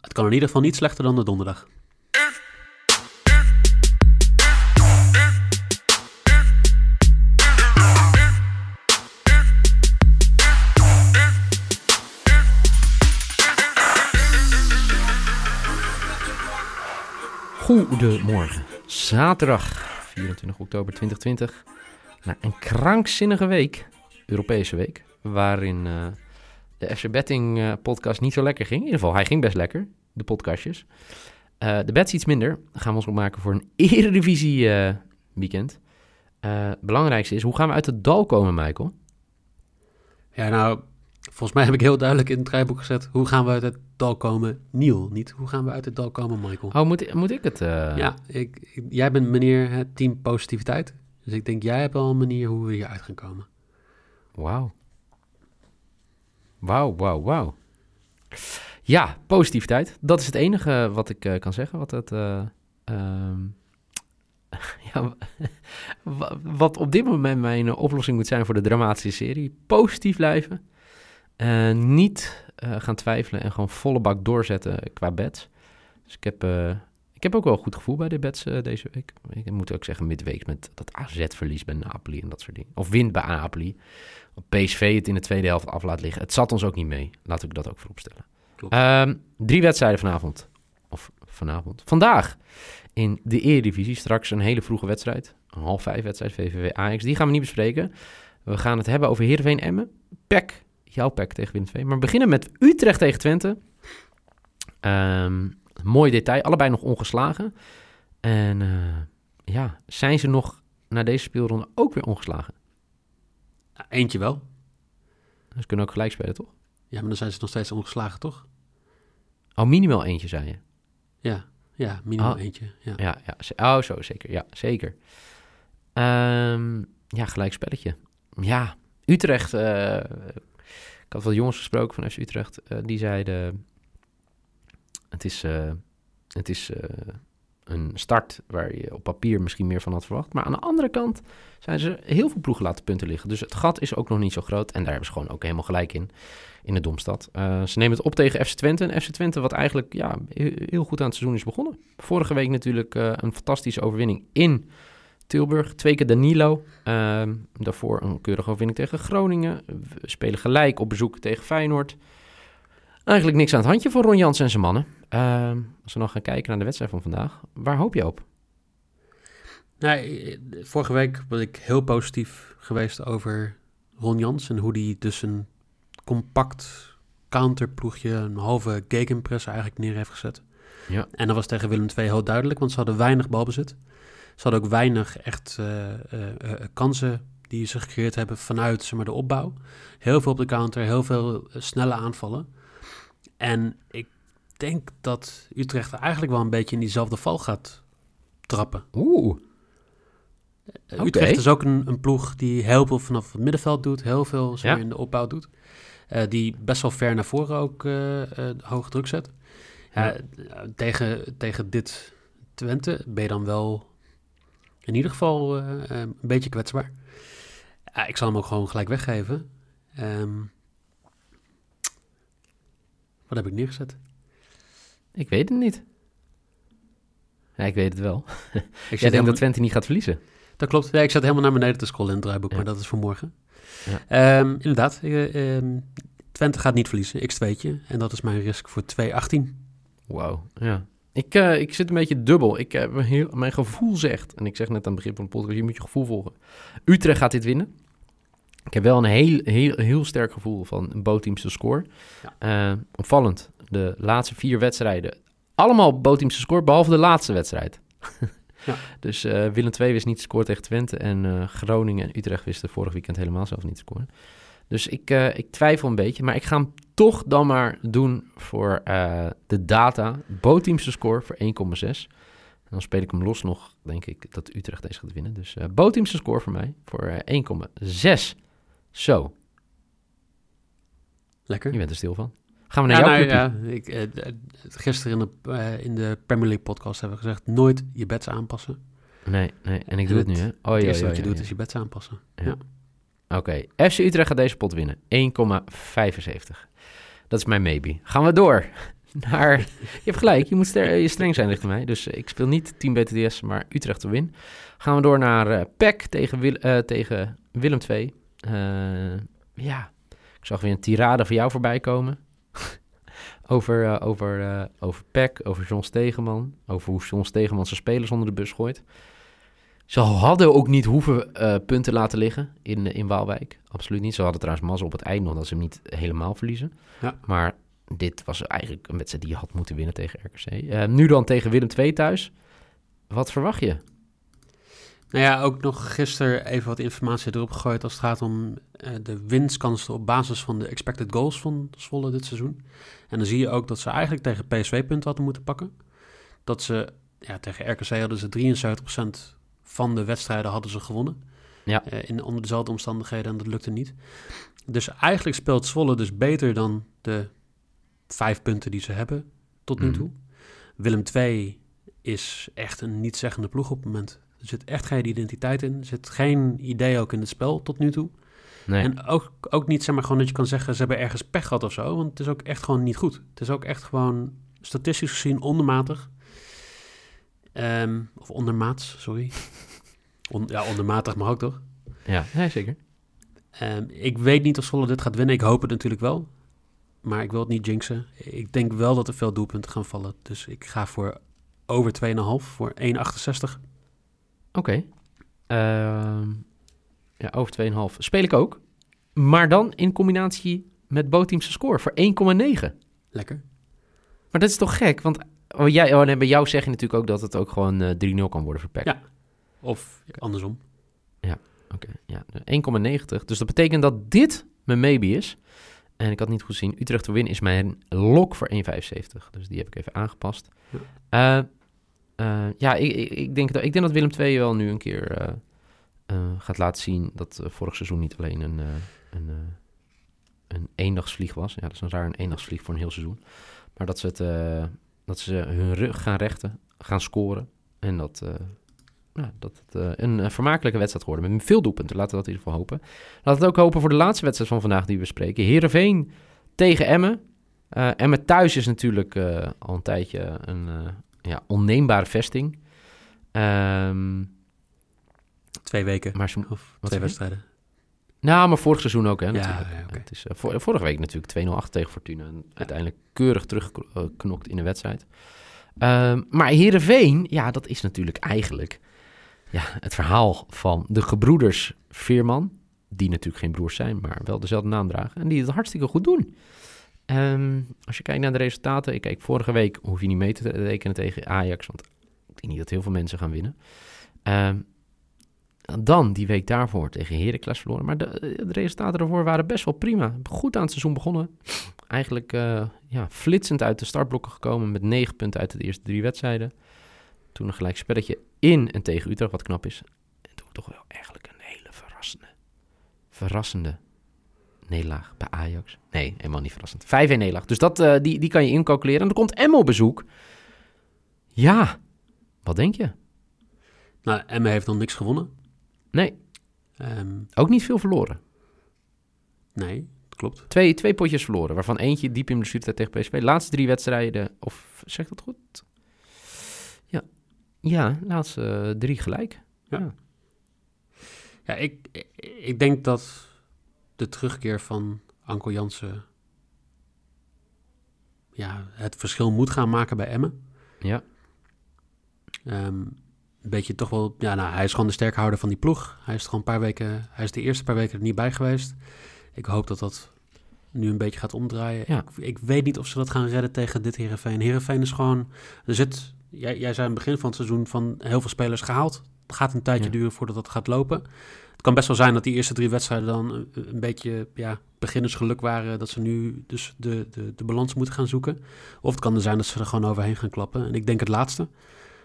Het kan in ieder geval niet slechter dan de donderdag. Goedemorgen. Zaterdag 24 oktober 2020. Na een krankzinnige week, Europese week, waarin uh, de FC Betting uh, podcast niet zo lekker ging. In ieder geval, hij ging best lekker, de podcastjes. Uh, de bets iets minder. gaan we ons opmaken voor een eredivisie weekend. het belangrijkste is, hoe gaan we uit het dal komen, Michael? Ja, nou, volgens mij heb ik heel duidelijk in het draaiboek gezet... hoe gaan we uit het dal komen, Niel? Niet hoe gaan we uit het dal komen, Michael? Oh, moet, moet ik het? Ja, ik, ik, jij bent meneer het team positiviteit. Dus ik denk, jij hebt al een manier hoe we hier uit gaan komen. Wauw. Wauw, wauw, wauw. Ja, positiviteit. Dat is het enige wat ik uh, kan zeggen. Wat, het, uh, um, ja, wat op dit moment mijn oplossing moet zijn voor de dramatische serie. Positief blijven. Uh, niet gaan twijfelen en gewoon volle bak doorzetten qua bets. Dus ik heb ik heb ook wel een goed gevoel bij de bets uh, deze week. Ik moet ook zeggen, midweek met dat AZ-verlies bij Napoli en dat soort dingen. Of wint bij Napoli. PSV het in de tweede helft af laat liggen. Het zat ons ook niet mee. Laat ik dat ook vooropstellen. Um, drie wedstrijden vanavond. Of vanavond. Vandaag in de Eredivisie. Straks een hele vroege wedstrijd. Een half vijf wedstrijd, VVV Ajax. Die gaan we niet bespreken. We gaan het hebben over Heerenveen Emmen. PEC, jouw PEC tegen II. Maar we beginnen met Utrecht tegen Twente. Um, Mooi detail, allebei nog ongeslagen. En uh, ja, zijn ze nog na deze speelronde ook weer ongeslagen? Eentje wel. Ze kunnen ook gelijk spelen, toch? Ja, maar dan zijn ze nog steeds ongeslagen, toch? Oh, minimaal eentje, zei je? Ja, ja minimaal oh, eentje. Ja. Ja, ja, oh, zo, zeker. Ja, zeker. Um, ja, gelijk spelletje. Ja, Utrecht. Uh, ik had wat jongens gesproken van FC Utrecht. Uh, die zeiden het is, uh, het is uh, een start waar je op papier misschien meer van had verwacht. Maar aan de andere kant zijn ze heel veel ploegen laten punten liggen. Dus het gat is ook nog niet zo groot. En daar hebben ze gewoon ook helemaal gelijk in, in de Domstad. Uh, ze nemen het op tegen FC Twente. En FC Twente wat eigenlijk ja, heel goed aan het seizoen is begonnen. Vorige week natuurlijk een fantastische overwinning in Tilburg. Twee keer Danilo. Daarvoor een keurige overwinning tegen Groningen. We spelen gelijk op bezoek tegen Feyenoord. Eigenlijk niks aan het handje voor Ron Jans en zijn mannen. Uh, als we nog gaan kijken naar de wedstrijd van vandaag, waar hoop je op? Nou, vorige week was ik heel positief geweest over Ron Jans en hoe die dus een compact counterploegje, een halve gegenpress eigenlijk neer heeft gezet. Ja. En dat was tegen Willem II heel duidelijk, want ze hadden weinig balbezit. Ze hadden ook weinig echt uh, uh, uh, kansen die ze gecreëerd hebben vanuit zeg maar, de opbouw. Heel veel op de counter, heel veel snelle aanvallen. En ik denk dat Utrecht eigenlijk wel een beetje in diezelfde val gaat trappen. Oeh. Uh, Utrecht is ook een, een, ploeg die heel veel vanaf het middenveld doet, heel veel zo in de opbouw doet. Uh, die best wel ver naar voren ook uh, hoog druk zet. Ja. tegen, tegen dit Twente ben je dan wel in ieder geval een beetje kwetsbaar. ik zal hem ook gewoon gelijk weggeven. Um, wat heb ik neergezet? Ik weet het niet. Ja, ik weet het wel. ik Jij denkt dat Twente niet gaat verliezen? Dat klopt. Ja, ik zat helemaal naar beneden te scrollen in het draaiboek, maar dat is voor morgen. Ja. Um, inderdaad, um, Twente gaat niet verliezen, x 2 En dat is mijn risk voor 2-18. Wauw, ja. Ik, uh, ik zit een beetje dubbel. Ik, uh, heel, mijn gevoel zegt, en ik zeg net aan het begin van de podcast, je moet je gevoel volgen. Utrecht gaat dit winnen. Ik heb wel een heel, heel, heel sterk gevoel van een bootteamse score. Ja. Uh, opvallend, de laatste vier wedstrijden. Allemaal bootteamse score, behalve de laatste wedstrijd. ja. Dus uh, Willem II wist niet te scoren tegen Twente. En uh, Groningen en Utrecht wisten vorig weekend helemaal zelf niet te scoren. Dus ik, ik twijfel een beetje, maar ik ga hem toch dan maar doen voor eh, de data. Bootteamse score voor 1,6. En dan speel ik hem los nog, denk ik, dat Utrecht deze gaat winnen. Dus uh, Bootteamse score voor mij voor uh, 1,6. Zo. Lekker. Je bent er stil van. Gaan we naar ja, jouw nou, ja, ik, uh, Gisteren in de, uh, in de Premier League podcast hebben we gezegd... nooit je bets aanpassen. Nee, nee. En ik doe het, het, nu, hè? Oh, het ja, eerste wat je doet is je bets aanpassen. Ja. Oké, FC Utrecht gaat deze pot winnen. 1,75. Dat is mijn maybe. Gaan we door naar... Je hebt gelijk, je moet je streng zijn richting mij. Dus ik speel niet Team BTDS, maar Utrecht te win. Gaan we door naar uh, PEC tegen, Wil, uh, tegen Willem II. Uh, ja, ik zag weer een tirade voor jou voorbij komen. over, uh, over, uh, over PEC, over John Stegeman. Over hoe John Stegeman zijn spelers onder de bus gooit. Ze hadden ook niet hoeven uh, punten laten liggen in, in Waalwijk. Absoluut niet. Ze hadden trouwens mazzel op het einde nog dat ze hem niet helemaal verliezen. Ja. Maar dit was eigenlijk een wedstrijd die je had moeten winnen tegen RKC. nu dan tegen Willem II thuis. Wat verwacht je? Nou ja, ook nog gisteren even wat informatie erop gegooid als het gaat om uh, de winstkansen op basis van de expected goals van Zwolle dit seizoen. En dan zie je ook dat ze eigenlijk tegen PSV punten hadden moeten pakken. Dat ze, ja, tegen RKC hadden ze 73% van de wedstrijden hadden ze gewonnen. Ja. Uh, in onder dezelfde omstandigheden en dat lukte niet. Dus eigenlijk speelt Zwolle dus beter dan de vijf punten die ze hebben tot nu mhm. toe. Willem II is echt een niet-zeggende ploeg op het moment. Er zit echt geen identiteit in. Er zit geen idee ook in het spel tot nu toe. Nee. En ook, ook niet zeg maar gewoon dat je kan zeggen ze hebben ergens pech gehad of zo. Want het is ook echt gewoon niet goed. Het is ook echt gewoon statistisch gezien ondermatig. Um, of ondermaats, sorry. On, ja, ondermatig mag ook toch? Ja, nee, zeker. Um, ik weet niet of Zwolle dit gaat winnen. Ik hoop het natuurlijk wel. Maar ik wil het niet jinxen. Ik denk wel dat er veel doelpunten gaan vallen. Dus ik ga voor over 2,5 voor 1,68. Oké. Okay. Uh, ja, over 2,5 speel ik ook. Maar dan in combinatie met Boteamse score voor 1,9. Lekker. Maar dat is toch gek? Want oh, jij, oh, nee, bij jou zeg je natuurlijk ook dat het ook gewoon uh, eh, 3-0 kan worden voor Ja, of andersom. Ja, oké. Okay. Ja, 1,90. Dus dat betekent dat dit mijn maybe is. En ik had niet goed gezien. Utrecht te win is mijn lok voor 1,75. Dus die heb ik even aangepast. Ja. Uh, uh, ja, ik, ik, ik, denk dat, ik denk dat Willem II wel nu een keer uh, uh, gaat laten zien dat vorig seizoen niet alleen een, een, een eendagsvlieg was. Ja, dat is een raar een eendagsvlieg voor een heel seizoen. Maar dat ze, het, dat ze hun rug gaan rechten, gaan scoren. En dat, ja, dat het een vermakelijke wedstrijd geworden met veel doelpunten. Laten we dat in ieder geval hopen. Laten we het ook hopen voor de laatste wedstrijd van vandaag die we spreken. Heerenveen tegen Emmen. Emmen thuis is natuurlijk al een tijdje een, ja, onneembare vesting. Um, twee weken maar ze, of twee wedstrijden. Nou, maar vorig seizoen ook, hè, natuurlijk. Ja, okay. het is, uh, vorige week natuurlijk 2-0 tegen Fortuna. En uiteindelijk keurig teruggeknokt in de wedstrijd. Um, maar Heerenveen, ja, dat is natuurlijk eigenlijk ja, het verhaal van de gebroeders Veerman. Die natuurlijk geen broers zijn, maar wel dezelfde naam dragen. En die het hartstikke goed doen. Um, als je kijkt naar de resultaten, ik kijk vorige week, hoef je niet mee te rekenen tegen Ajax, want ik denk niet dat heel veel mensen gaan winnen. Um, dan die week daarvoor tegen Heracles verloren. Maar de, resultaten ervoor waren best wel prima. Goed aan het seizoen begonnen. Eigenlijk uh, ja, flitsend uit de startblokken gekomen met negen punten uit de eerste drie wedstrijden. Toen een gelijk spelletje in en tegen Utrecht, wat knap is. En toen toch wel eigenlijk een hele verrassende, verrassende nederlaag bij Ajax. Nee, helemaal niet verrassend. 5-1 nederlaag. Dus dat, uh, die, die kan je incalculeren. En dan komt Emma op bezoek. Ja, wat denk je? Nou, Emma heeft nog niks gewonnen. Nee. Um, Ook niet veel verloren. Nee, klopt. Twee, twee potjes verloren, waarvan eentje diep in de blessuretijd tegen PSV. Laatste drie wedstrijden, of zeg dat goed? Ja, ja laatste uh, drie gelijk. Ja. Ja, ja ik, ik denk dat de terugkeer van Anko Jansen ja, het verschil moet gaan maken bij Emmen. Ja. Um, een beetje toch wel, ja, nou, hij is gewoon de sterkhouder van die ploeg. Hij is gewoon een paar weken, hij is de eerste paar weken er niet bij geweest. Ik hoop dat dat nu een beetje gaat omdraaien. Ja. Ik, ik, weet niet of ze dat gaan redden tegen dit Herenveen. Herenveen is gewoon, er zit, jij, jij zei aan het begin van het seizoen van heel veel spelers gehaald. Het gaat een tijdje Ja. duren voordat dat gaat lopen. Het kan best wel zijn dat die eerste drie wedstrijden dan een, een beetje ja, beginnersgeluk waren. Dat ze nu dus de, de, de balans moeten gaan zoeken. Of het kan er zijn dat ze er gewoon overheen gaan klappen. En ik denk het laatste.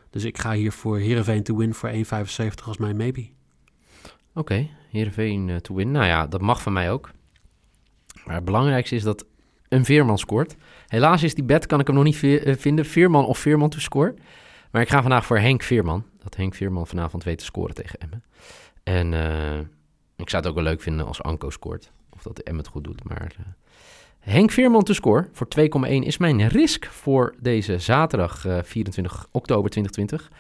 Dus ik ga hier voor Heerenveen to win voor 1,75 als mijn maybe. Oké, Heerenveen eh, to win. Nou ja, dat mag van mij ook. Maar het belangrijkste is dat een Veerman scoort. Helaas is die bet, kan ik hem nog niet eh, vinden. Veerman of Veerman to score. Maar ik ga vandaag voor Henk Veerman. Dat Henk Veerman vanavond weet te scoren tegen Emmen. En eh, ik zou het ook wel leuk vinden als Anko scoort. Of dat Emmen het goed doet. Maar eh, Henk Veerman to score voor 2,1 is mijn risk voor deze zaterdag eh, 24 oktober 2020.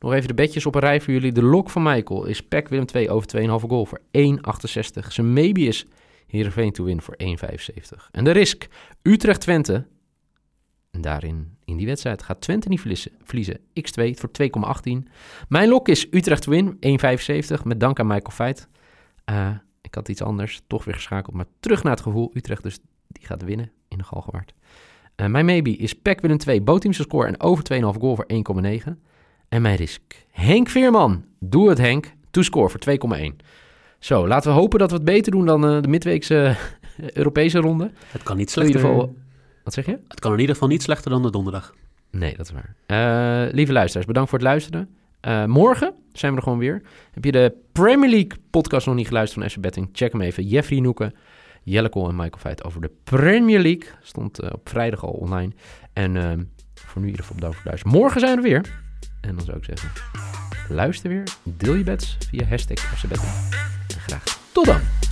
Nog even de bedjes op een rij voor jullie. De lok van Michael is PEC Willem 2 over 2,5 goal voor 1,68. Zijn maybe is Heerenveen to win voor 1,75. En de risk Utrecht-Twente. En daarin, in die wedstrijd, gaat Twente niet verliezen. verliezen. X2 voor 2,18. Mijn lok is Utrecht win, 1,75. Met dank aan Michael Feit. Eh, ik had iets anders, toch weer geschakeld. Maar terug naar het gevoel. Utrecht dus, die gaat winnen in de Galgenwaard. Eh, mijn maybe is PEC Willem 2, bootteamse score en over 2,5 goal voor 1,9. En mijn risk. Henk Veerman. Doe het Henk. To score voor 2,1. Zo, laten we hopen dat we het beter doen dan eh, de midweekse eh, Europese ronde. Het kan niet In ieder slechter. geval... Wat zeg je? Het kan in ieder geval niet slechter dan de donderdag. Nee, dat is waar. Eh, lieve luisteraars, bedankt voor het luisteren. Morgen zijn we er gewoon weer. Heb je de Premier League podcast nog niet geluisterd van FC Betting? Check hem even. Jeffrey Noeken, Jelle Kool en Michael Veit over de Premier League. Stond op vrijdag al online. En ehm, voor nu in ieder geval bedankt voor het luisteren. Morgen zijn we er weer. En dan zou ik zeggen, luister weer. Deel je bets via hashtag FC Betting. Tot dan!